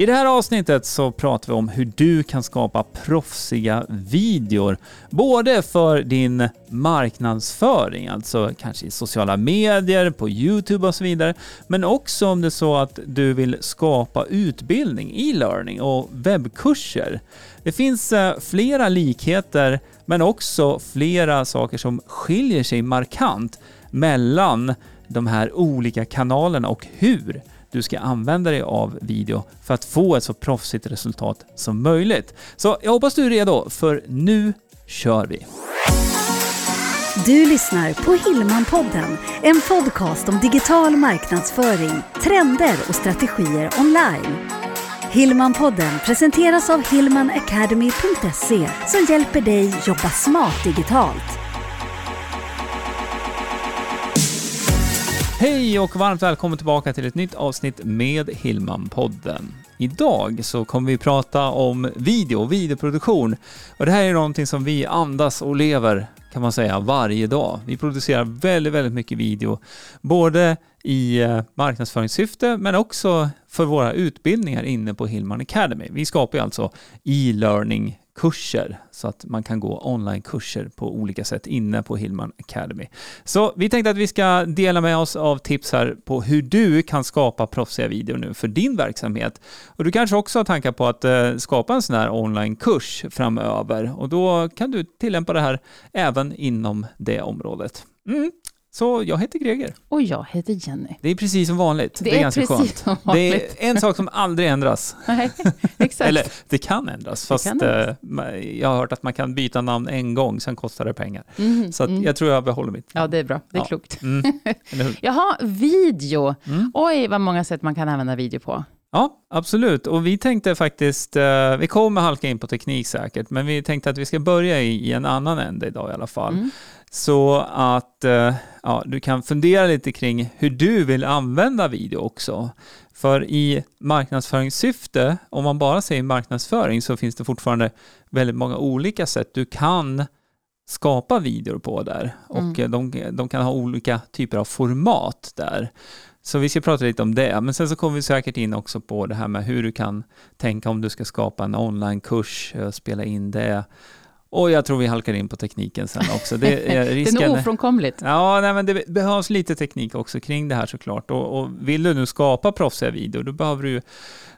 I det här avsnittet så pratar vi om hur du kan skapa proffsiga videor. Både för din marknadsföring, alltså kanske i sociala medier, på Youtube och så vidare. Men också om det är så att du vill skapa utbildning, e-learning och webbkurser. Det finns eh, flera likheter men också flera saker som skiljer sig markant mellan de här olika kanalerna och hur du ska använda dig av video för att få ett så proffsigt resultat som möjligt. Så jag hoppas du är redo, för nu kör vi! Du lyssnar på Hillmanpodden, en podcast om digital marknadsföring, trender och strategier online. Hillmanpodden presenteras av hillmanacademy.se som hjälper dig jobba smart digitalt. Hej och varmt välkommen tillbaka till ett nytt avsnitt med Hillman-podden. Idag så kommer vi prata om video och videoproduktion. Och det här är någonting som vi andas och lever kan man säga varje dag. Vi producerar väldigt, väldigt mycket video, både i eh, marknadsföringssyfte men också för våra utbildningar inne på Hillman Academy. Vi skapar ju alltså e-learning kurser så att man kan gå onlinekurser på olika sätt inne på Hillman Academy. Så vi tänkte att vi ska dela med oss av tips här på hur du kan skapa proffsiga videor nu för din verksamhet. Och du kanske också har tankar på att eh, skapa en sån här onlinekurs framöver och då kan du tillämpa det här även inom det området. Mm. Så jag heter Greger. Och jag heter Jenny. Det är precis som vanligt. Det, det är, är ganska skönt. Som. Det är en sak som aldrig ändras. Nej, exakt. Eller det kan ändras, fast kan ändras. Eh, jag har hört att man kan byta namn en gång, sen kostar det pengar. Mm, så mm. jag tror jag behåller mitt. Ja, det är bra. Det är ja. klokt. Mm. Jaha, video. Mm. Oj, vad många sätt man kan använda video på. Ja, absolut. Och vi tänkte faktiskt, eh, vi kommer halka in på teknik säkert, men vi tänkte att vi ska börja i, i en annan ände idag i alla fall. Mm. Så att eh, ja, du kan fundera lite kring hur du vill använda video också. För i marknadsföringssyfte, om man bara säger marknadsföring, så finns det fortfarande väldigt många olika sätt du kan skapa videor på där. Mm. Och de, de kan ha olika typer av format där. Så vi ska prata lite om det, men sen så kommer vi säkert in också på det här med hur du kan tänka om du ska skapa en onlinekurs, eh, spela in det och jag tror vi halkar in på tekniken sen också. Det är, risken... det är ofrånkomligt. Ja, nej, men det behövs lite teknik också kring det här såklart. Och, och vill du nu skapa proffsiga videor, då behöver du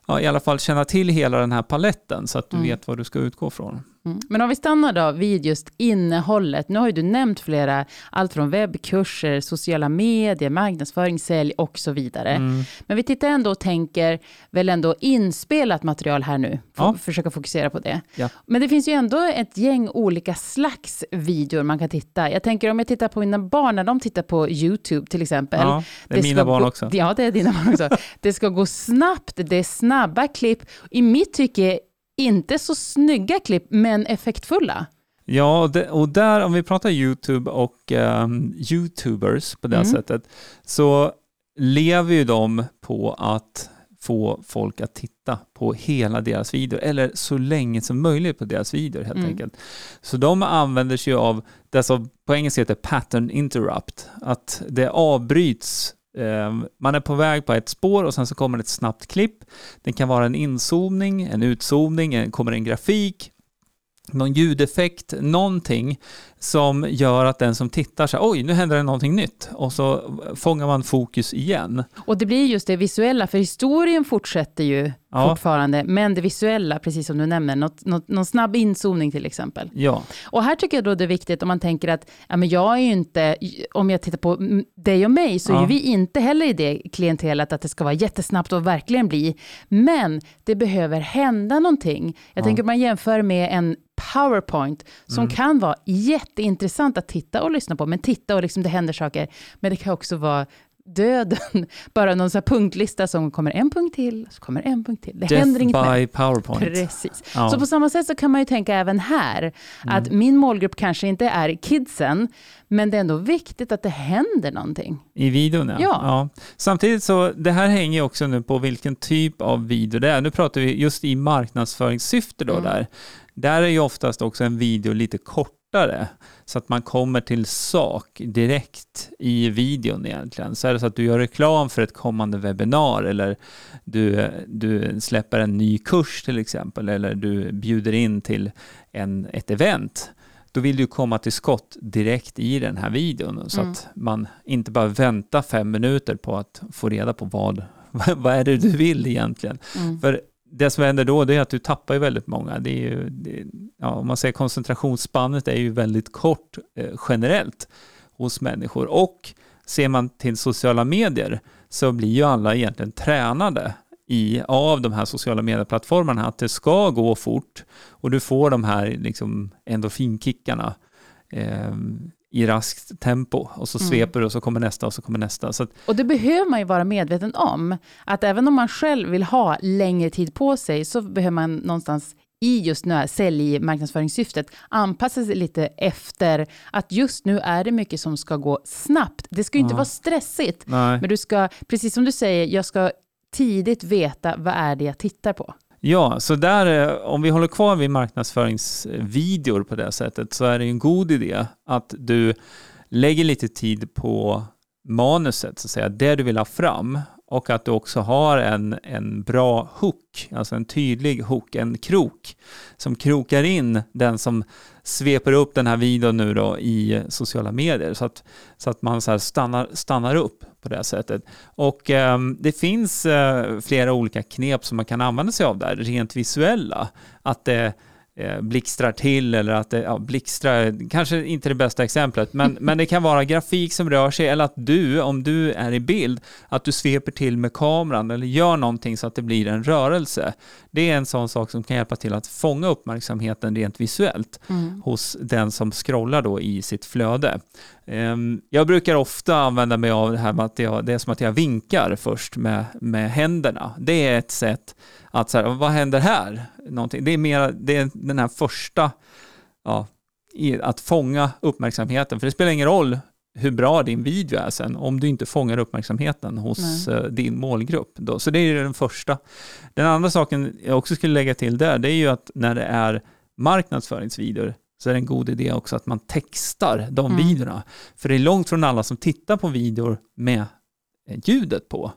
ja, i alla fall känna till hela den här paletten så att du mm. vet vad du ska utgå från. Mm. Men om vi stannar då vid just innehållet. Nu har ju du nämnt flera, allt från webbkurser, sociala medier, marknadsföring, sälj och så vidare. Mm. Men vi tittar ändå och tänker väl ändå inspelat material här nu. Ja. Försöka fokusera på det. Ja. Men det finns ju ändå ett gäng olika slags videor man kan titta. Jag tänker om jag tittar på mina barn när de tittar på YouTube till exempel. Ja, det är det mina barn gå, också. Ja, det är dina barn också. det ska gå snabbt, det är snabba klipp. I mitt tycke inte så snygga klipp, men effektfulla. Ja, och där om vi pratar YouTube och um, YouTubers på det mm. sättet, så lever ju de på att få folk att titta på hela deras videor, eller så länge som möjligt på deras videor helt mm. enkelt. Så de använder sig av det som på engelska heter pattern interrupt, att det avbryts Ehm, man är på väg på ett spår och sen så kommer ett snabbt klipp. Det kan vara en inzoomning, en utzoomning, kommer en grafik, någon ljudeffekt, någonting som gör att den som tittar så oj, nu händer det någonting nytt och så fångar man fokus igen. Och det blir just det visuella, för historien fortsätter ju ja. fortfarande, men det visuella, precis som du nämner, något, något, någon snabb inzoomning till exempel. Ja. Och här tycker jag då det är viktigt om man tänker att, ja men jag är ju inte, om jag tittar på dig och mig, så ja. är vi inte heller i det klientelet att det ska vara jättesnabbt och verkligen bli, men det behöver hända någonting. Jag ja. tänker att man jämför med en PowerPoint som mm. kan vara jätteintressant att titta och lyssna på, men titta och liksom det händer saker. Men det kan också vara döden, bara någon så punktlista som kommer en punkt till, så kommer en punkt till. Det Death händer inget by mer. PowerPoint. Precis. Ja. Så på samma sätt så kan man ju tänka även här, att mm. min målgrupp kanske inte är kidsen, men det är ändå viktigt att det händer någonting. I videon ja. ja. ja. Samtidigt så, det här hänger ju också nu på vilken typ av video det är. Nu pratar vi just i marknadsföringssyfte då mm. där. Där är ju oftast också en video lite kort kortare så att man kommer till sak direkt i videon egentligen. Så är det så att du gör reklam för ett kommande webbinar eller du, du släpper en ny kurs till exempel eller du bjuder in till en, ett event då vill du komma till skott direkt i den här videon så mm. att man inte bara väntar fem minuter på att få reda på vad, vad är det du vill egentligen. Mm. För det som händer då det är att du tappar ju väldigt många. Det är ju, det, ja, om man säger koncentrationsspannet är ju väldigt kort eh, generellt hos människor. Och ser man till sociala medier så blir ju alla egentligen tränade i, av de här sociala medieplattformarna att det ska gå fort och du får de här liksom endorfinkickarna eh, i raskt tempo och så mm. sveper mm. och så kommer nästa och så kommer nästa. Så att, och det behöver man ju vara medveten om, att även om man själv vill ha längre tid på sig så behöver man någonstans i just nu sälj marknadsföringssyftet anpassa sig lite efter att just nu är det mycket som ska gå snabbt. Det ska ju inte ja. vara stressigt, Nej. men du ska, precis som du säger, jag ska tidigt veta vad är det jag tittar på. Ja, så där, eh, om vi håller kvar vid marknadsföringsvideor på det sättet så är det en god idé att du lägger lite tid på manuset, så att säga, det du vill ha fram och att du också har en, en bra hook, alltså en tydlig hook, en krok som krokar in den som sveper upp den här videon nu då i sociala medier så att, så att man så stannar, stannar upp på det sättet. Och eh, det finns eh, flera olika knep som man kan använda sig av där, rent visuella. Att det eh, blixtrar till eller att det, ja, blixtrar, kanske inte det bästa exemplet, men, men det kan vara grafik som rör sig eller att du, om du är i bild, att du sveper till med kameran eller gör någonting så att det blir en rörelse. Det är en sån sak som kan hjälpa till att fånga uppmärksamheten rent visuellt mm. hos den som scrollar då i sitt flöde. Ehm, jag brukar ofta använda mig av det här med att jag, det är som att jag vinkar först med, med händerna. Det är ett sätt att så här, vad händer här? Någonting. Det är mer det är den här första, ja, att fånga uppmärksamheten. För det spelar ingen roll hur bra din video är sen om du inte fångar uppmärksamheten hos Nej. Eh, din målgrupp. Då. Så det är den första. Den andra saken jag också skulle lägga till där, det är ju att när det är marknadsföringsvideor så är det en god idé också att man textar de mm. videorna. För det är långt från alla som tittar på videor med ljudet på.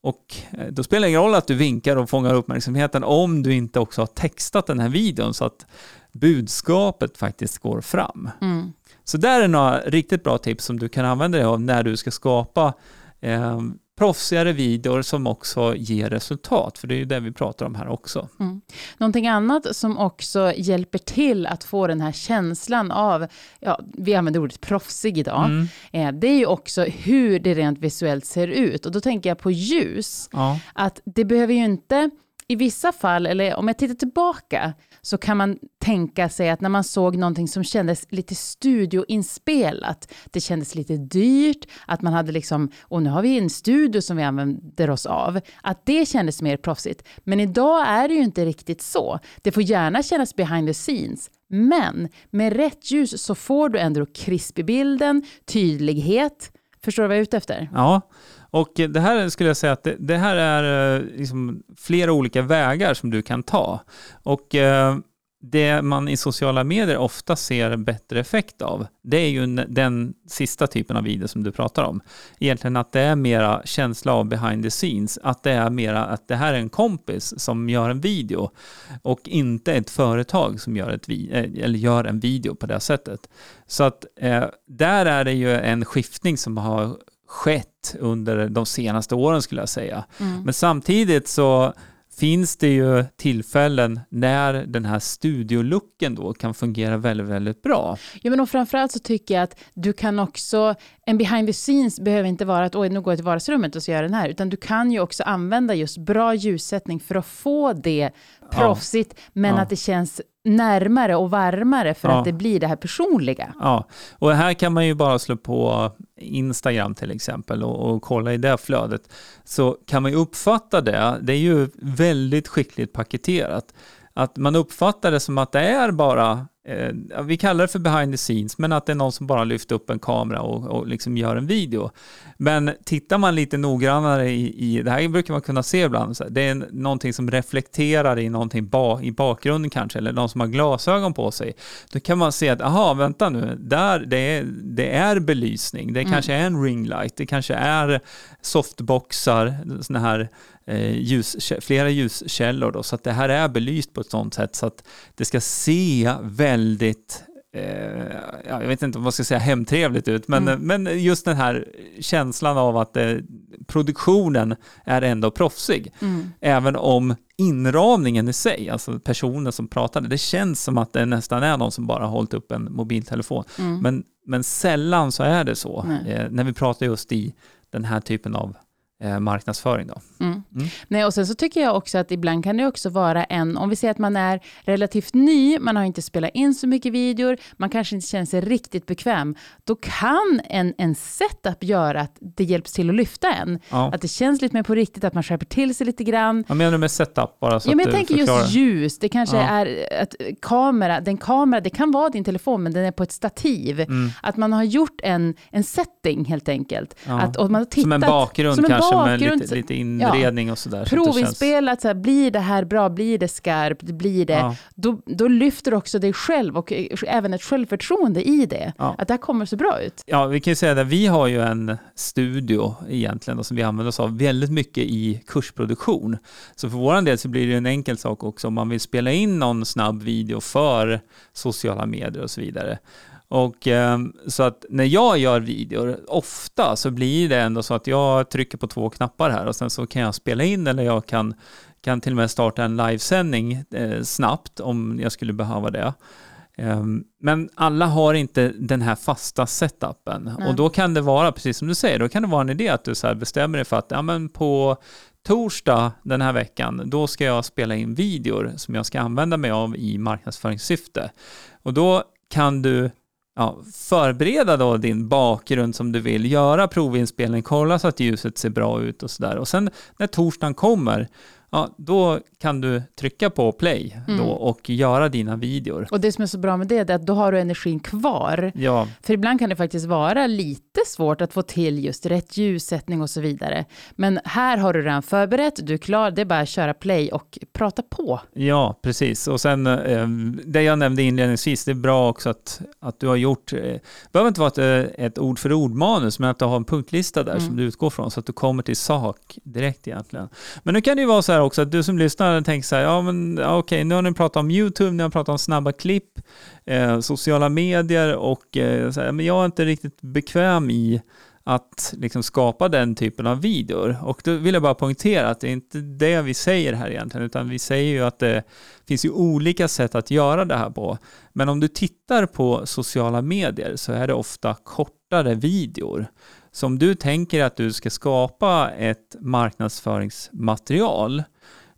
Och eh, då spelar det ingen roll att du vinkar och fångar uppmärksamheten om du inte också har textat den här videon så att budskapet faktiskt går fram. Mm. Så där är några riktigt bra tips som du kan använda dig av när du ska skapa eh, proffsigare videor som också ger resultat, för det är ju det vi pratar om här också. Mm. Någonting annat som också hjälper till att få den här känslan av, ja, vi använder ordet proffsig idag, mm. eh, det är ju också hur det rent visuellt ser ut. Och då tänker jag på ljus, ja. att det behöver ju inte i vissa fall, eller om jag tittar tillbaka, så kan man tänka sig att när man såg någonting som kändes lite studioinspelat, det kändes lite dyrt, att man hade liksom, och nu har vi en studio som vi använder oss av, att det kändes mer proffsigt. Men idag är det ju inte riktigt så. Det får gärna kännas behind the scenes, men med rätt ljus så får du ändå krisp i bilden, tydlighet. Förstår du vad jag är ute efter? Ja, och det här skulle jag säga att det, det här är eh, liksom flera olika vägar som du kan ta. Och eh, det man i sociala medier ofta ser bättre effekt av, det är ju den sista typen av video som du pratar om. Egentligen att det är mera känsla av behind the scenes, att det är mera att det här är en kompis som gör en video och inte ett företag som gör, ett, eh, eller gör en video på det sättet. Så att eh, där är det ju en skiftning som har skett under de senaste åren skulle jag säga. Mm. Men samtidigt så finns det ju tillfällen när den här studiolucken då kan fungera väldigt, väldigt bra. Ja, men och framförallt så tycker jag att du kan också, en behind the scenes behöver inte vara att oj, nu går jag till vardagsrummet och så gör jag den här, utan du kan ju också använda just bra ljussättning för att få det proffsigt, ja. men ja. att det känns närmare och varmare för ja. att det blir det här personliga. Ja, och här kan man ju bara slå på Instagram till exempel och, och, kolla i det flödet, så kan man ju uppfatta det, det är ju väldigt skickligt paketerat, att man uppfattar det som att det är bara eh, vi kallar det för behind the scenes, men att det är någon som bara lyfter upp en kamera och, och liksom gör en video. Men tittar man lite noggrannare i, i det här brukar man kunna se ibland, så det är någonting som reflekterar i någonting ba, i bakgrunden kanske, eller någon som har glasögon på sig. Då kan man se att, aha, vänta nu, där, det, är, det är belysning, det mm. kanske är en ringlight, det kanske är softboxar, sådana här eh, ljus, flera ljuskällor då, så att det här är belyst på ett sådant sätt så att det ska se väldigt eh, jag vet inte vad man ska säga hemtrevligt ut, men, mm. men just den här känslan av att eh, produktionen är ändå proffsig. Mm. Även om inramningen i sig, alltså personen som pratade, det känns som att det nästan är någon som bara hållit upp en mobiltelefon. Mm. Men, men sällan så är det så, eh, när vi pratar just i den här typen av eh, marknadsföring. Då. Mm. Mm. Nej, och sen så tycker jag också att ibland kan det också vara en, om vi säger att man är relativt ny, man har inte spelat in så mycket videor, man kanske inte känner sig riktigt bekväm, då kan en, en setup göra att det hjälps till att lyfta en. Ja. Att det känns lite mer på riktigt, att man skärper till sig lite grann. Vad menar du med setup? Bara så ja, men jag tänker förklarar. just ljus, det kanske ja. är att kamera, den kamera, det kan vara din telefon, men den är på ett stativ. Mm. Att man har gjort en, en setting helt enkelt. Ja. Att, och man har tittat, som en bakgrund som en kanske bakgrund, med lite, lite inredning ja, och sådär. Provinspelat, så, här, blir det här bra, blir det skarpt, blir det, ja. då, då lyfter också dig själv och även ett självförtroende i det. Ja. Att det här kommer så bra ut. Ja, vi kan ju säga det, vi har ju en studio egentligen då, som vi använder oss av väldigt mycket i kursproduktion. Så för vår del så blir det en enkel sak också om man vill spela in någon snabb video för sociala medier och så vidare. Och eh, så att när jag gör videor, ofta så blir det ändå så att jag trycker på två knappar här och sen så kan jag spela in eller jag kan, kan till och med starta en livesändning eh, snabbt om jag skulle behöva det. Eh, men alla har inte den här fasta setupen Nej. och då kan det vara, precis som du säger, då kan det vara en idé att du så bestämmer dig för att ja, men på torsdag den här veckan, då ska jag spela in videor som jag ska använda mig av i marknadsföringssyfte. Och då kan du ja, förbereda då din bakgrund som du vill, göra provinspelning, kolla så att ljuset ser bra ut och sådär. Och sen när torsdagen kommer, ja, då kan du trycka på play då mm. och göra dina videor. Och det som är så bra med det är att då har du energin kvar. Ja. För ibland kan det faktiskt vara lite svårt att få till just rätt ljussättning och så vidare. Men här har du redan förberett, du är klar, det är bara att köra play och prata på. Ja, precis. Och sen eh, det jag nämnde inledningsvis, det är bra också att, att du har gjort, eh, det behöver inte vara ett, eh, ett ord för ord-manus, men att du har en punktlista där mm. som du utgår från så att du kommer till sak direkt egentligen. Men nu kan det ju vara så här också att du som lyssnar tänker så här, ja men okej, okay, nu har ni pratat om YouTube, ni har pratat om snabba klipp, eh, sociala medier och eh, så här, men jag är inte riktigt bekväm i att liksom skapa den typen av videor. Och då vill jag bara poängtera att det är inte det vi säger här egentligen, utan vi säger ju att det finns ju olika sätt att göra det här på. Men om du tittar på sociala medier så är det ofta kortare videor. Så om du tänker att du ska skapa ett marknadsföringsmaterial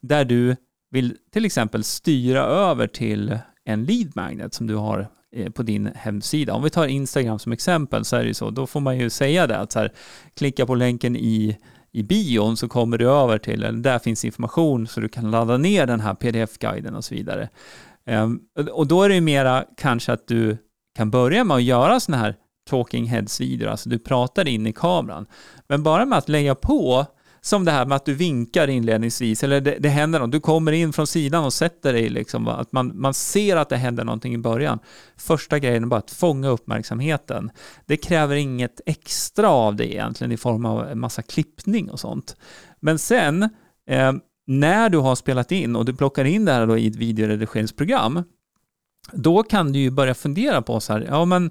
där du vill till exempel styra över till en lead magnet som du har eh, på din hemsida. Om vi tar Instagram som exempel så är det ju så, då får man ju säga det att så här, klicka på länken i, i bion så kommer du över till, eller där finns information så du kan ladda ner den här pdf-guiden och så vidare. Um, och då är det ju mera kanske att du kan börja med att göra sådana här talking heads-videor, alltså du pratar in i kameran. Men bara med att lägga på som det här med att du vinkar inledningsvis, eller det, det händer något, du kommer in från sidan och sätter dig, liksom, att man, man ser att det händer någonting i början. Första grejen är bara att fånga uppmärksamheten. Det kräver inget extra av dig egentligen i form av en massa klippning och sånt. Men sen, eh, när du har spelat in och du plockar in det här då i ett videoredigeringsprogram, då kan du ju börja fundera på så här, ja men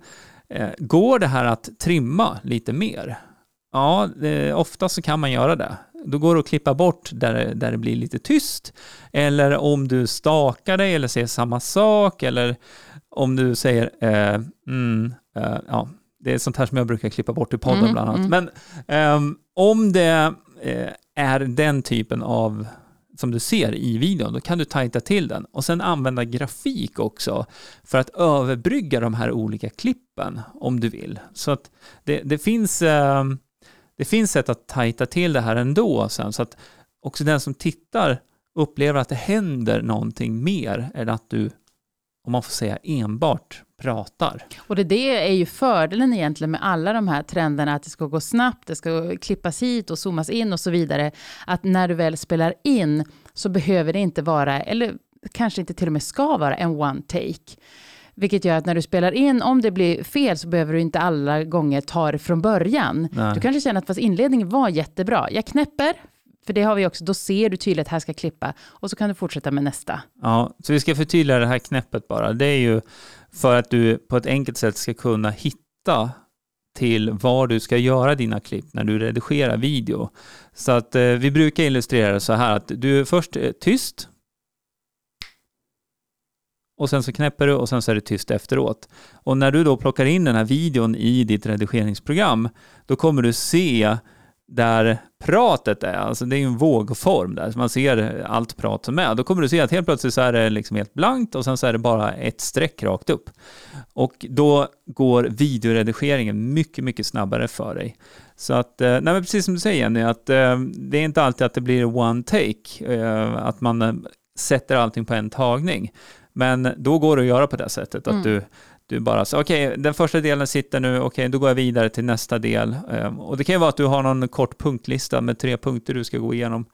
går det här att trimma lite mer? Ja, ofta så kan man göra det. Då går det att klippa bort där, där det blir lite tyst. Eller om du stakar dig eller säger samma sak. Eller om du säger, eh, mm, eh, ja, det är sånt här som jag brukar klippa bort i podden mm, bland annat. Mm. Men eh, om det eh, är den typen av som du ser i videon, då kan du tajta till den och sen använda grafik också för att överbrygga de här olika klippen om du vill. Så att det, det finns eh, det finns sätt att tajta till det här ändå sen så att också den som tittar upplever att det händer någonting mer än att du om man får säga enbart pratar. Och det, det är ju fördelen egentligen med alla de här trenderna, att det ska gå snabbt, det ska klippas hit och zoomas in och så vidare. Att när du väl spelar in så behöver det inte vara, eller kanske inte till och med ska vara en one take. Vilket gör att när du spelar in, om det blir fel så behöver du inte alla gånger ta det från början. Nej. Du kanske känner att fast inledningen var jättebra. Jag knäpper, för det har vi också, då ser du tydligt att här ska klippa och så kan du fortsätta med nästa. Ja, så vi ska förtydliga det här knäppet bara. Det är ju för att du på ett enkelt sätt ska kunna hitta till var du ska göra dina klipp när du redigerar video. Så att eh, vi brukar illustrera det så här att du är först är tyst och sen så knäpper du och sen så är det tyst efteråt. Och när du då plockar in den här videon i ditt redigeringsprogram, då kommer du se där pratet är, alltså det är ju en vågform där, så man ser allt prat som är. Då kommer du se att helt plötsligt så är det liksom helt blankt och sen så är det bara ett streck rakt upp. Och då går videoredigeringen mycket, mycket snabbare för dig. Så att, eh, nej men precis som du säger Jenny, att eh, det är inte alltid att det blir one take, eh, att man sätter allting på en tagning. Men då går det att göra på det sättet, att Mm. du, du bara okej, den första delen sitter nu, okej, då går jag vidare till nästa del. Eh, Och det kan ju vara att du har någon kort punktlista med tre punkter du ska gå igenom.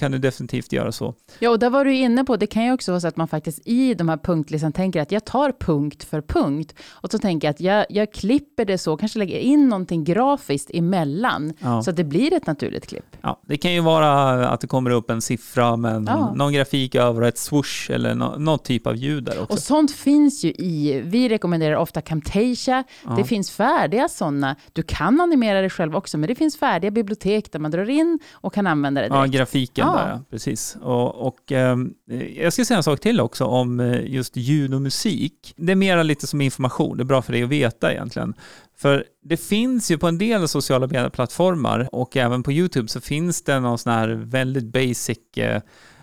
Kan du definitivt göra så. Ja, och där var du inne på, det kan ju också vara så att man faktiskt i de här punktlistan tänker att jag tar punkt för punkt. Och så tänker jag att jag, jag klipper det så, kanske lägger in någonting grafiskt emellan, Ja. så att det blir ett naturligt klipp. Ja, det kan ju vara att det kommer upp en siffra med Ja. någon grafik över och ett swoosh eller nå, någon typ av ljud där också. Och sånt finns ju i, vi rekommenderar ofta Camtasia, Ja. det finns färdiga sådana. Du kan animera det själv också, men det finns färdiga bibliotek där man drar in och kan använda det Ja, direkt. grafiken Ja där, precis. Och, och ehm, eh, jag ska säga en sak till också om eh, just ljud och musik. Det är mera lite som information, det är bra för dig att veta egentligen. För det finns ju på en del sociala medieplattformar och även på YouTube så finns det någon sån här väldigt basic eh,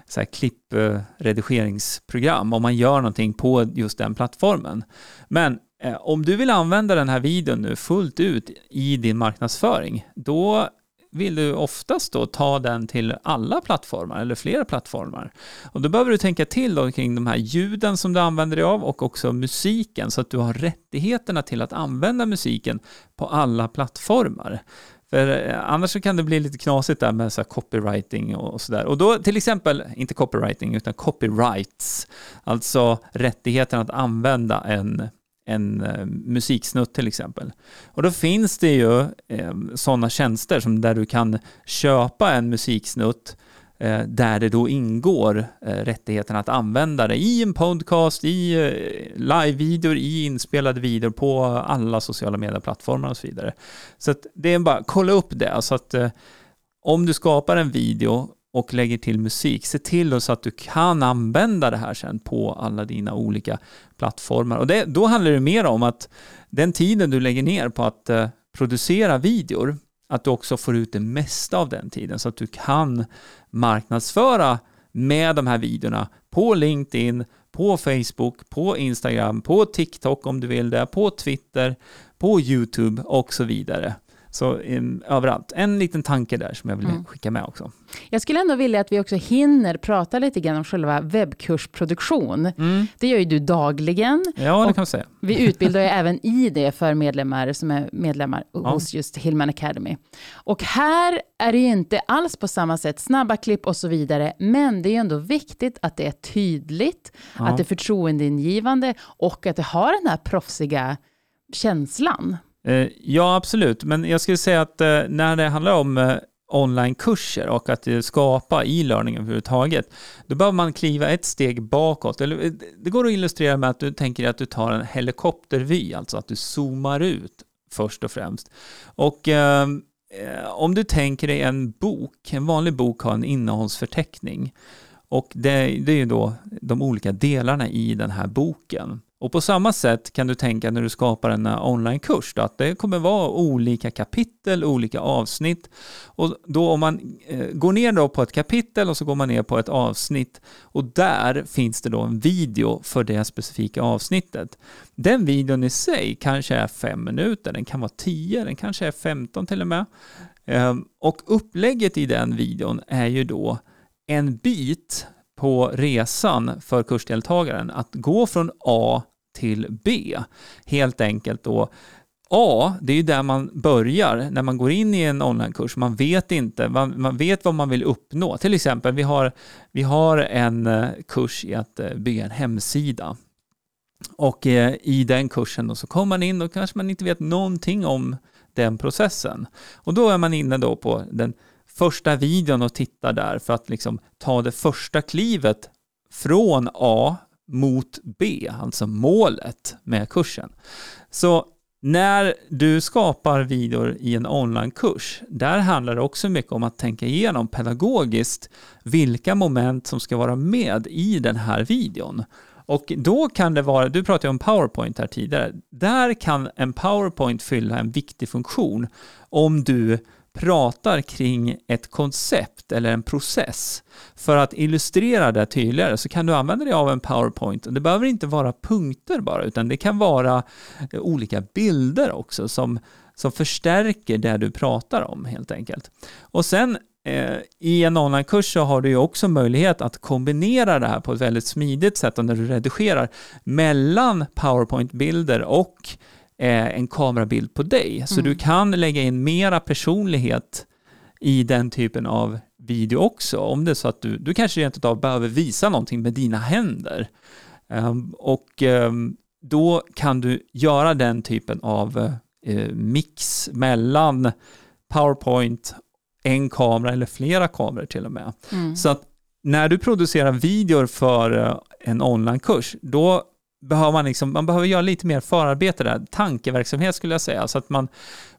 så här klippredigeringsprogram om man gör någonting på just den plattformen. Men eh, om du vill använda den här videon nu fullt ut i din marknadsföring, då vill du oftast då ta den till alla plattformar eller flera plattformar. Och då behöver du tänka till då kring de här ljuden som du använder dig av och också musiken så att du har rättigheterna till att använda musiken på alla plattformar. För eh, annars så kan det bli lite knasigt där med så här copywriting och sådär. Och då till exempel, inte copywriting utan copyrights, alltså rättigheten att använda en en eh, musiksnutt till exempel. Och då finns det ju eh, sådana tjänster som där du kan köpa en musiksnutt eh, där det då ingår eh, rättigheten att använda det i en podcast, i eh, livevideor, i inspelade videor på alla sociala medieplattformar och så vidare. Så att det är bara kolla upp det. Så att eh, om du skapar en video och lägger till musik, se till då så att du kan använda det här sen på alla dina olika plattformar. Och det, då handlar det mer om att den tiden du lägger ner på att eh, producera videor, att du också får ut det mesta av den tiden så att du kan marknadsföra med de här videorna på LinkedIn, på Facebook, på Instagram, på TikTok om du vill det, på Twitter, på YouTube och så vidare. Så um, överallt. En liten tanke där som jag vill Mm. skicka med också. Jag skulle ändå vilja att vi också hinner prata lite grann om själva webbkursproduktion. Det gör ju du dagligen. Ja, det kan man säga. Vi utbildar ju även i det för medlemmar som är medlemmar Ja. hos just Hillman Academy. Och här är det ju inte alls på samma sätt snabba klipp och så vidare, men det är ju ändå viktigt att det är tydligt, Ja. att det är förtroendeingivande och att det har den här proffsiga känslan. Eh, ja, absolut. Men jag skulle säga att eh, när det handlar om eh, onlinekurser och att skapa e-learning överhuvudtaget, då behöver man kliva ett steg bakåt. Det går att illustrera med att du tänker att du tar en helikoptervy, alltså att du zoomar ut först och främst. Och ehm, eh, om du tänker dig en bok, en vanlig bok har en innehållsförteckning. Och det, det är ju då de olika delarna i den här boken. Och på samma sätt kan du tänka när du skapar en eh, onlinekurs då, att det kommer vara olika kapitel, olika avsnitt. Och då om man eh, går ner då på ett kapitel och så går man ner på ett avsnitt och där finns det då en video för det specifika avsnittet. Den videon i sig kanske är fem minuter, den kan vara tio, den kanske är 15 till och med. Ehm, och upplägget i den videon är ju då en bit på resan för kursdeltagaren att gå från A till B. Helt enkelt då A, det är ju där man börjar när man går in i en onlinekurs. Man vet inte, man, man, vet vad man vill uppnå. Till exempel, vi har, vi har en eh, kurs i att eh, bygga en hemsida. Och eh, i den kursen då så kommer man in och kanske man inte vet någonting om den processen. Och då är man inne då på den första videon och tittar där för att liksom ta det första klivet från A mot B, alltså målet med kursen. Så när du skapar videor i en onlinekurs, där handlar det också mycket om att tänka igenom pedagogiskt vilka moment som ska vara med i den här videon. Och då kan det vara, du pratade om PowerPoint här tidigare, där kan en PowerPoint fylla en viktig funktion om du pratar kring ett koncept eller en process. För att illustrera det tydligare så kan du använda dig av en PowerPoint. Det behöver inte vara punkter bara, utan det kan vara eh, olika bilder också som, som förstärker det du pratar om helt enkelt. Och sen eh, i en onlinekurs så har du ju också möjlighet att kombinera det här på ett väldigt smidigt sätt när du redigerar mellan PowerPoint-bilder och en kamerabild på dig. Så mm. du kan lägga in mera personlighet i den typen av video också. Om det är så att du, du kanske rent av behöver visa någonting med dina händer. Um, och um, då kan du göra den typen av uh, mix mellan PowerPoint, en kamera eller flera kameror till och med. Mm. Så att när du producerar videor för uh, en onlinekurs, då behöver man, liksom, man behöver göra lite mer förarbete där, tankeverksamhet skulle jag säga, så att man,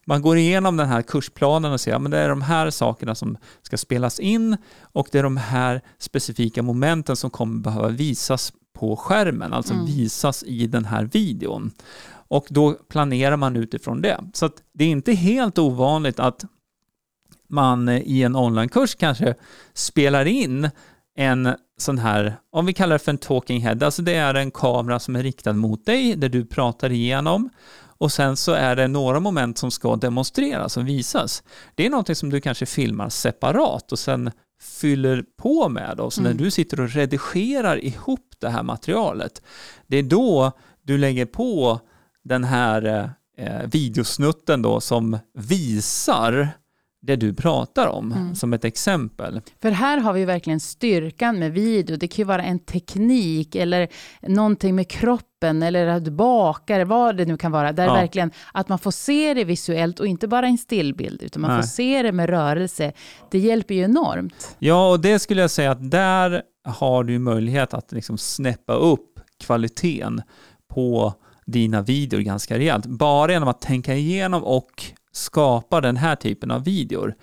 man går igenom den här kursplanen och ser att ja, det är de här sakerna som ska spelas in och det är de här specifika momenten som kommer behöva visas på skärmen, alltså mm. visas i den här videon. Och då planerar man utifrån det. Så att det är inte helt ovanligt att man i en onlinekurs kanske spelar in en sån här, om vi kallar det för en talking head, alltså det är en kamera som är riktad mot dig, där du pratar igenom och sen så är det några moment som ska demonstreras och visas. Det är någonting som du kanske filmar separat och sen fyller på med. Och så mm. när du sitter och redigerar ihop det här materialet, det är då du lägger på den här eh, videosnutten då som visar det du pratar om mm. som ett exempel. För här har vi verkligen styrkan med video. Det kan ju vara en teknik eller någonting med kroppen eller att du bakar, vad det nu kan vara. Där ja. verkligen att man får se det visuellt och inte bara en stillbild, utan man Nej. får se det med rörelse. Det hjälper ju enormt. Ja, och det skulle jag säga att där har du möjlighet att liksom snäppa upp kvaliteten på dina videor ganska rejält. Bara genom att tänka igenom och skapar den här typen av videor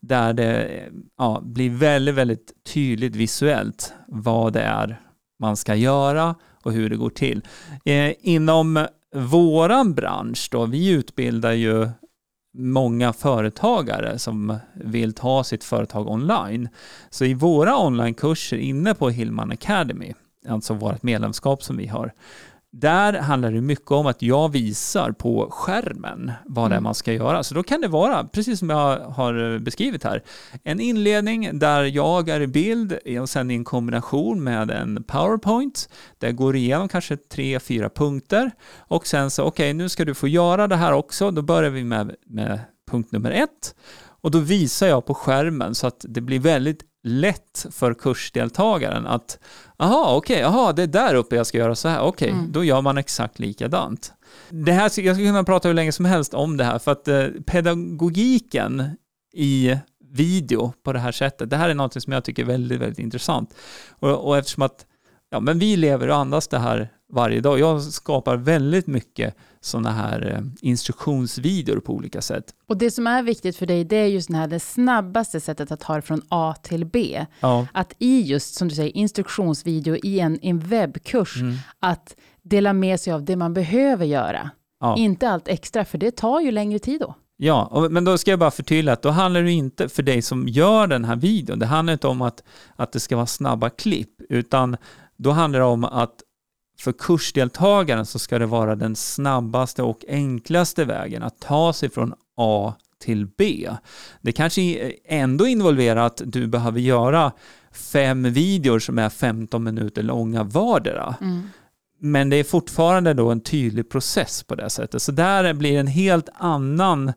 där det ja, blir väldigt, väldigt tydligt visuellt vad det är man ska göra och hur det går till. Eh, inom våran bransch då, vi utbildar ju många företagare som vill ta sitt företag online. Så i våra onlinekurser inne på Hillman Academy, alltså vårt medlemskap som vi har, där handlar det mycket om att jag visar på skärmen vad det är mm. man ska göra. Så då kan det vara, precis som jag har beskrivit här, en inledning där jag är i bild och sen i en kombination med en PowerPoint där jag går igenom kanske tre, fyra punkter och sen så okej, okay, nu ska du få göra det här också. Då börjar vi med, med punkt nummer ett och då visar jag på skärmen så att det blir väldigt lätt för kursdeltagaren att aha, okej, okay, aha, det är där uppe jag ska göra så här, okej, okay, mm. då gör man exakt likadant. Det här, jag skulle kunna prata hur länge som helst om det här, för att eh, pedagogiken i video på det här sättet, det här är något som jag tycker är väldigt, väldigt intressant. Och, och eftersom att ja, men vi lever och andas det här varje dag. Jag skapar väldigt mycket sådana här eh, instruktionsvideor på olika sätt. Och det som är viktigt för dig, det är just det här det snabbaste sättet att ta det från A till B. Ja. Att i just, som du säger, instruktionsvideo i en, en webbkurs, mm. att dela med sig av det man behöver göra. Ja. Inte allt extra, för det tar ju längre tid då. Ja, men då ska jag bara förtydliga att då handlar det inte, för dig som gör den här videon, det handlar inte om att, att det ska vara snabba klipp, utan då handlar det om att för kursdeltagaren så ska det vara den snabbaste och enklaste vägen att ta sig från A till B. Det kanske ändå involverar att du behöver göra fem videor som är 15 minuter långa vardera. Mm. Men det är fortfarande då en tydlig process på det sättet. Så där blir en helt annan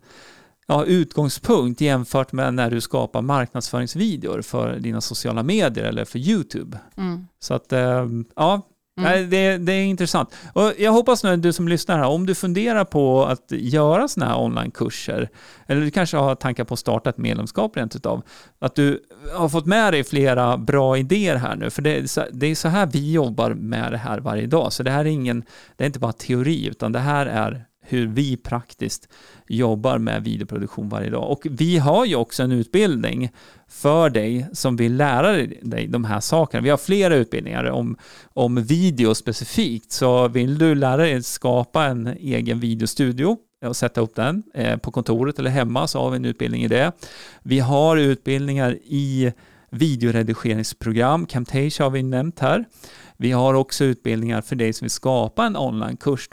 ja, utgångspunkt jämfört med när du skapar marknadsföringsvideor för dina sociala medier eller för YouTube. Mm. Så att, eh, ja, Mm. Nej, det, det är intressant. Och jag hoppas nu du som lyssnar här, om du funderar på att göra sådana här onlinekurser, eller du kanske har tankar på att starta ett medlemskap rent utav, att du har fått med dig flera bra idéer här nu, för det är, så, det är så här vi jobbar med det här varje dag. Så det här är ingen, det är inte bara teori, utan det här är hur vi praktiskt jobbar med videoproduktion varje dag. Och vi har ju också en utbildning för dig som vill lära dig de här sakerna. Vi har flera utbildningar om, om video specifikt, så vill du lära dig skapa en egen videostudio och sätta upp den eh, på kontoret eller hemma så har vi en utbildning i det. Vi har utbildningar i videoredigeringsprogram, Camtasia har vi nämnt här. Vi har också utbildningar för dig som vill skapa en onlinekurs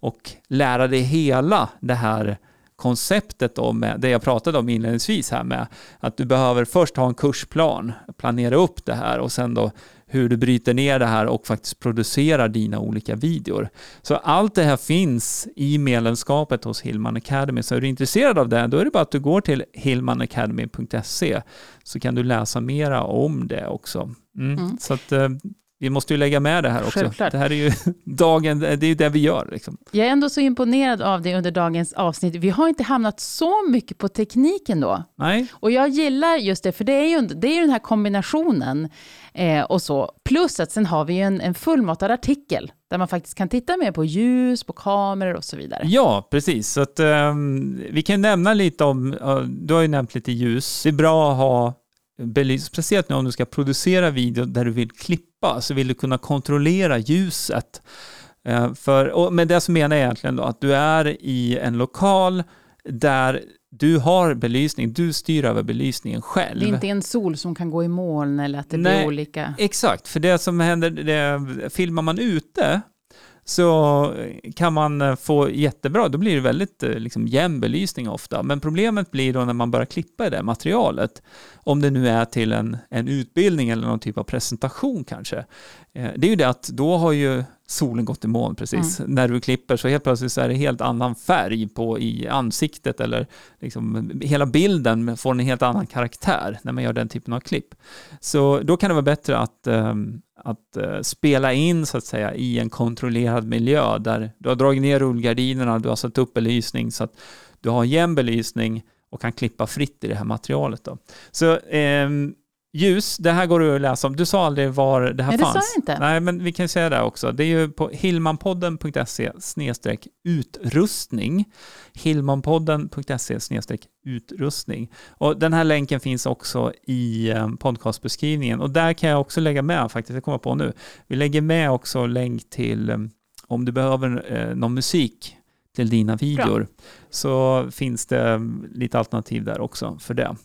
och lära dig hela det här konceptet med det jag pratade om inledningsvis här med att du behöver först ha en kursplan, planera upp det här och sen då hur du bryter ner det här och faktiskt producerar dina olika videor. Så allt det här finns i medlemskapet hos Hillman Academy. Så är du intresserad av det, då är det bara att du går till hillmanacademy.se så kan du läsa mera om det också. Mm. Mm. Så att, eh, vi måste ju lägga med det här också. Självklart. Det här är ju dagen, det är ju det vi gör. Liksom. Jag är ändå så imponerad av det under dagens avsnitt. Vi har inte hamnat så mycket på tekniken då. Nej, Och jag gillar just det, för det är ju, det är ju den här kombinationen eh, och så. Plus att sen har vi ju en, en fullmatad artikel där man faktiskt kan titta mer på ljus, på kameror och så vidare. Ja, precis. Så att, ehm, vi kan nämna lite om, uh, du har ju nämnt lite ljus. Det är bra att ha belysning, speciellt nu om du ska producera video där du vill klippa, så vill du kunna kontrollera ljuset. Eh, för, och med det så menar jag egentligen då att du är i en lokal där du har belysning, du styr över belysningen själv. Det är inte en sol som kan gå i moln eller att det Nej. blir olika. Exakt, för det som händer, det, filmar man ute så kan man eh, få jättebra, då blir det väldigt eh, liksom, jämn belysning ofta. Men problemet blir då när man börjar klippa i det materialet, om det nu är till en, en utbildning eller någon typ av presentation kanske. Eh, Det är ju det att då har ju solen gått i moln precis. När du klipper så helt plötsligt så är det helt annan färg på i ansiktet eller liksom hela bilden får en helt annan karaktär när man gör den typen av klipp. Så då kan det vara bättre att, ehm, att eh, spela in så att säga i en kontrollerad miljö där du har dragit ner rullgardinerna, du har satt upp belysning så att du har jämn belysning och kan klippa fritt i det här materialet. Då. Så eh, ljus, det här går att läsa om. Du sa aldrig var det här Nej, det sa fanns. jag inte. Nej, men vi kan säga det också. Det är ju på hillmanpodden.se snedstreck utrustning. Hillmanpodden.se snedstreck utrustning. Och den här länken finns också i eh, podcastbeskrivningen. Och där kan jag också lägga med faktiskt, jag kommer på nu. Vi lägger med också länk till eh, om du behöver eh, någon musik till dina videor så finns det lite alternativ där också för det.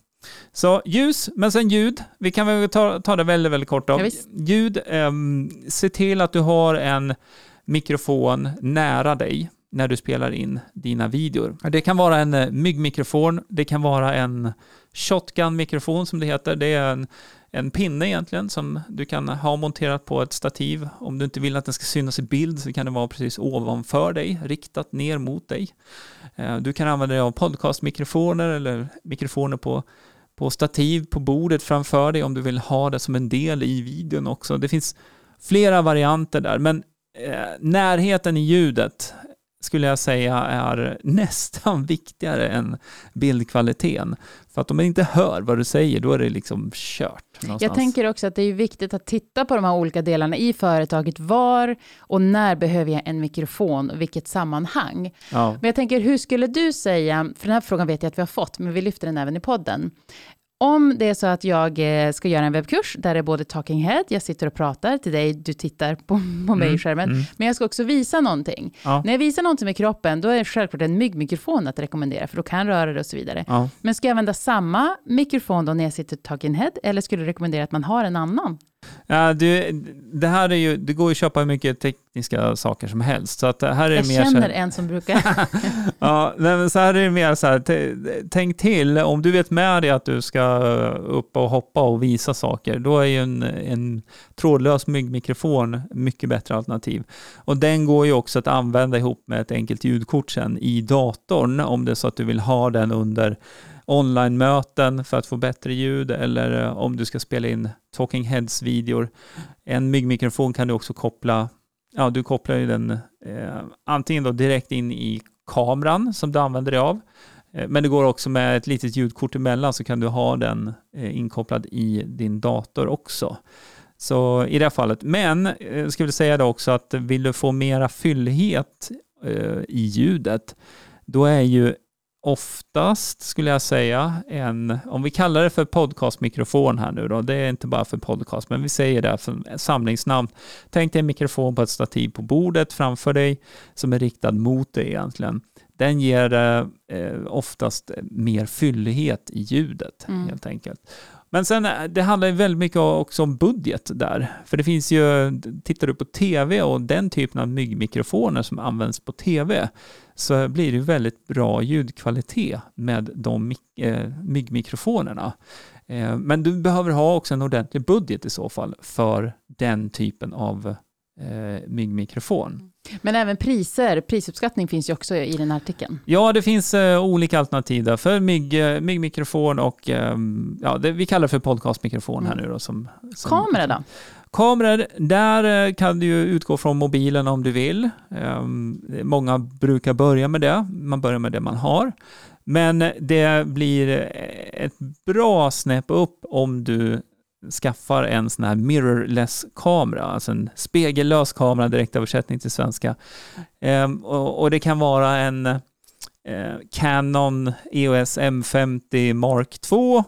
Så ljus, men sen ljud. Vi kan väl ta, ta det väldigt, väldigt kort. Då. Ja, ljud, ehm, se till att du har en mikrofon nära dig när du spelar in dina videor. Det kan vara en eh, myggmikrofon, det kan vara en shotgun-mikrofon som det heter. Det är en, en pinne egentligen som du kan ha monterat på ett stativ. Om du inte vill att den ska synas i bild så kan det vara precis ovanför dig, riktat ner mot dig. Eh, Du kan använda dig av podcastmikrofoner eller mikrofoner på, på stativ på bordet framför dig om du vill ha det som en del i videon också. Det finns flera varianter där, men eh, närheten i ljudet skulle jag säga är nästan viktigare än bildkvaliteten. För att om man inte hör vad du säger, då är det liksom kört. Någonstans. Jag tänker också att det är viktigt att titta på de här olika delarna i företaget. Var och när behöver jag en mikrofon och vilket sammanhang? ja. Men jag tänker, hur skulle du säga, för den här frågan vet jag att vi har fått, men vi lyfter den även i podden. Om det är så att jag eh, ska göra en webbkurs där det är både talking head, jag sitter och pratar till dig, du tittar på, på mig i skärmen, mm. men jag ska också visa någonting. Ja. När jag visar någonting med kroppen, då är det självklart en myggmikrofon att rekommendera, för då kan röra det och så vidare. Ja. Men ska jag använda samma mikrofon då när jag sitter talking head, eller skulle du rekommendera att man har en annan? Ja, du, det här är ju, det går ju att köpa hur mycket tekniska saker som helst. Så att här är Jag mer känner så här, en som brukar... ja, men så här är det mer så här, tänk till, om du vet med dig att du ska upp och hoppa och visa saker, då är ju en, en trådlös myggmikrofon mycket bättre alternativ. Och den går ju också att använda ihop med ett enkelt ljudkort sen i datorn, om det är så att du vill ha den under online-möten för att få bättre ljud eller eh, om du ska spela in talking heads-videor. En myggmikrofon kan du också koppla, ja du kopplar ju den eh, antingen då direkt in i kameran som du använder dig av, eh, men det går också med ett litet ljudkort emellan så kan du ha den eh, inkopplad i din dator också. Så i det här fallet. Men eh, jag skulle säga det också att vill du få mera fyllighet eh, i ljudet, då är ju oftast skulle jag säga en, om vi kallar det för podcastmikrofon här nu då, det är inte bara för podcast, men vi säger det för samlingsnamn. Tänk dig en mikrofon på ett stativ på bordet framför dig som är riktad mot dig egentligen. Den ger eh, oftast mer fyllighet i ljudet Mm. helt enkelt. Men sen, eh, det handlar ju väldigt mycket också om budget där. För det finns ju, tittar du på tv och den typen av myggmikrofoner som används på tv, så blir det ju väldigt bra ljudkvalitet med de eh, myggmikrofonerna. Eh, men du behöver ha också en ordentlig budget i så fall för den typen av eh, myggmikrofon. Men även priser, prisuppskattning finns ju också i den här artikeln. Ja, det finns eh, olika alternativ där för mygg, eh, myggmikrofon och ehm, ja, det, vi kallar för podcastmikrofon här Mm. nu då. Som, som, Kamera då? Kameror, där eh, kan du utgå från mobilen om du vill. Ehm, Många brukar börja med det. Man börjar med det man har. Men det blir eh, ett bra snäpp upp om du skaffar en sån här mirrorless kamera, alltså en spegellös kamera, direktöversättning till svenska. Ehm, och, det kan vara en eh, Canon EOS M50 Mark 2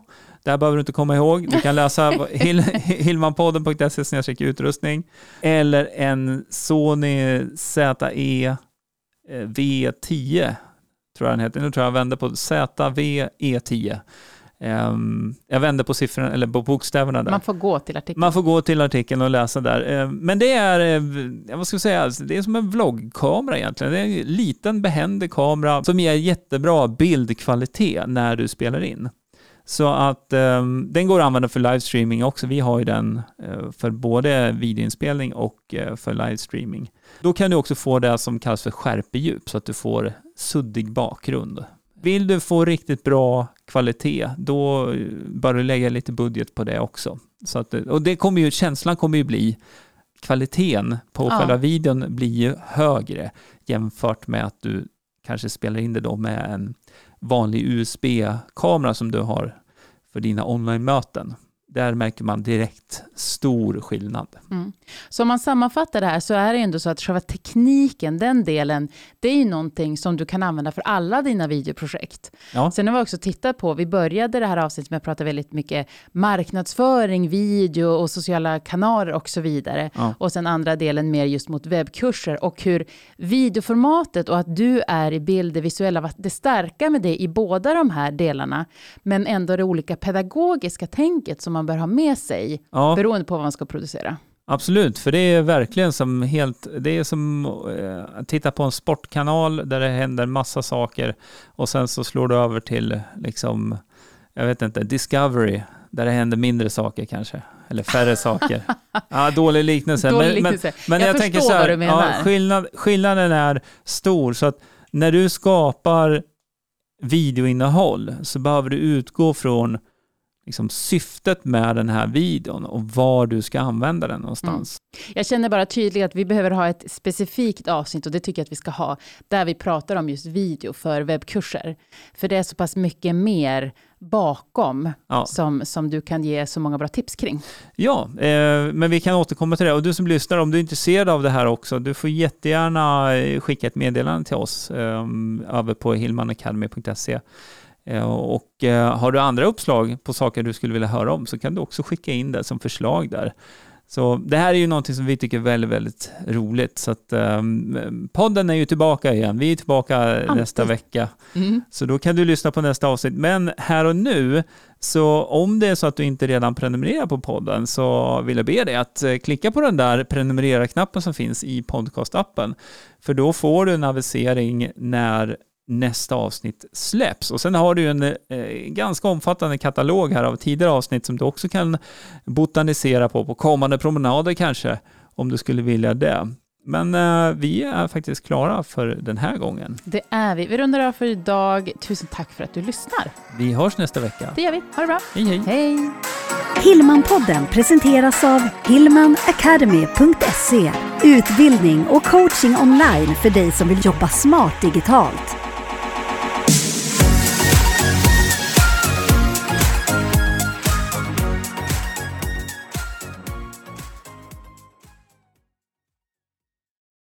det här behöver du inte komma ihåg. Du kan läsa hil- hilmanpodden.se utrustning. Eller en Sony ZE eh, V10, tror jag den heter. Nu tror jag jag vände på ZVE10. Ehm, jag vände på siffrorna, eller på bokstäverna där. Man får gå till artikeln. Man får gå till artikeln och läsa där. Ehm, Men det är, eh, vad ska jag säga, alltså, det är som en vloggkamera egentligen. Det är en liten behändig kamera som ger jättebra bildkvalitet när du spelar in. Så att ehm, den går att använda för livestreaming också. Vi har ju den eh, för både videoinspelning och eh, för livestreaming. Då kan du också få det som kallas för skärpedjup så att du får suddig bakgrund. Vill du få riktigt bra kvalitet, då bör du lägga lite budget på det också. Så att, och det kommer ju, känslan kommer ju bli, kvaliteten på Ja. själva videon blir ju högre jämfört med att du kanske spelar in det då med en vanlig USB-kamera som du har för dina online-möten. Där märker man direkt stor skillnad. Mm. Så om man sammanfattar det här så är det ändå så att själva tekniken, den delen, det är ju någonting som du kan använda för alla dina videoprojekt. Ja. Sen har vi också tittat på, vi började det här avsnittet med att prata väldigt mycket marknadsföring, video och sociala kanaler och så vidare. Ja. Och sen andra delen mer just mot webbkurser och hur videoformatet och att du är i bild, det visuella, det starka med det i båda de här delarna, men ändå det olika pedagogiska tänket som man bör ha med sig Ja. beroende på vad man ska producera. Absolut, för det är verkligen som helt, det är som eh, att titta på en sportkanal där det händer massa saker och sen så slår du över till liksom, jag vet inte, Discovery, där det händer mindre saker kanske, eller färre saker. Ja, dålig liknelse. Dålig men, men, liknelse. men Jag jag, tänker så här. Ja, skillnad, skillnaden är stor, så att när du skapar videoinnehåll så behöver du utgå från liksom, syftet med den här videon och var du ska använda den någonstans. Jag känner bara tydligt att vi behöver ha ett specifikt avsnitt och det tycker jag att vi ska ha, där vi pratar om just video för webbkurser. För det är så pass mycket mer bakom Ja. som, som du kan ge så många bra tips kring. Ja, eh, men vi kan återkomma till det. Och du som lyssnar, om du är intresserad av det här också, du får jättegärna skicka ett meddelande till oss eh, över på hillmanacademy.se. Eh, och eh, har du andra uppslag på saker du skulle vilja höra om så kan du också skicka in det som förslag där. Så det här är ju någonting som vi tycker är väldigt, väldigt roligt. Så att, um, podden är ju tillbaka igen. Vi är tillbaka Alltid. nästa vecka. Mm. Så då kan du lyssna på nästa avsnitt. Men här och nu, så om det är så att du inte redan prenumererar på podden så vill jag be dig att eh, klicka på den där prenumerera-knappen som finns i podcastappen. För då får du en avisering när nästa avsnitt släpps. Och sen har du en eh, ganska omfattande katalog här av tidigare avsnitt som du också kan botanisera på, på kommande promenader kanske, om du skulle vilja det. Men eh, vi är faktiskt klara för den här gången. Det är vi. Vi rundar av för idag. Tusen tack för att du lyssnar. Vi hörs nästa vecka. Det gör vi. Ha det bra. Hej hej! Hej! Hillmanpodden presenteras av hillmanacademy.se Utbildning och coaching online för dig som vill jobba smart digitalt.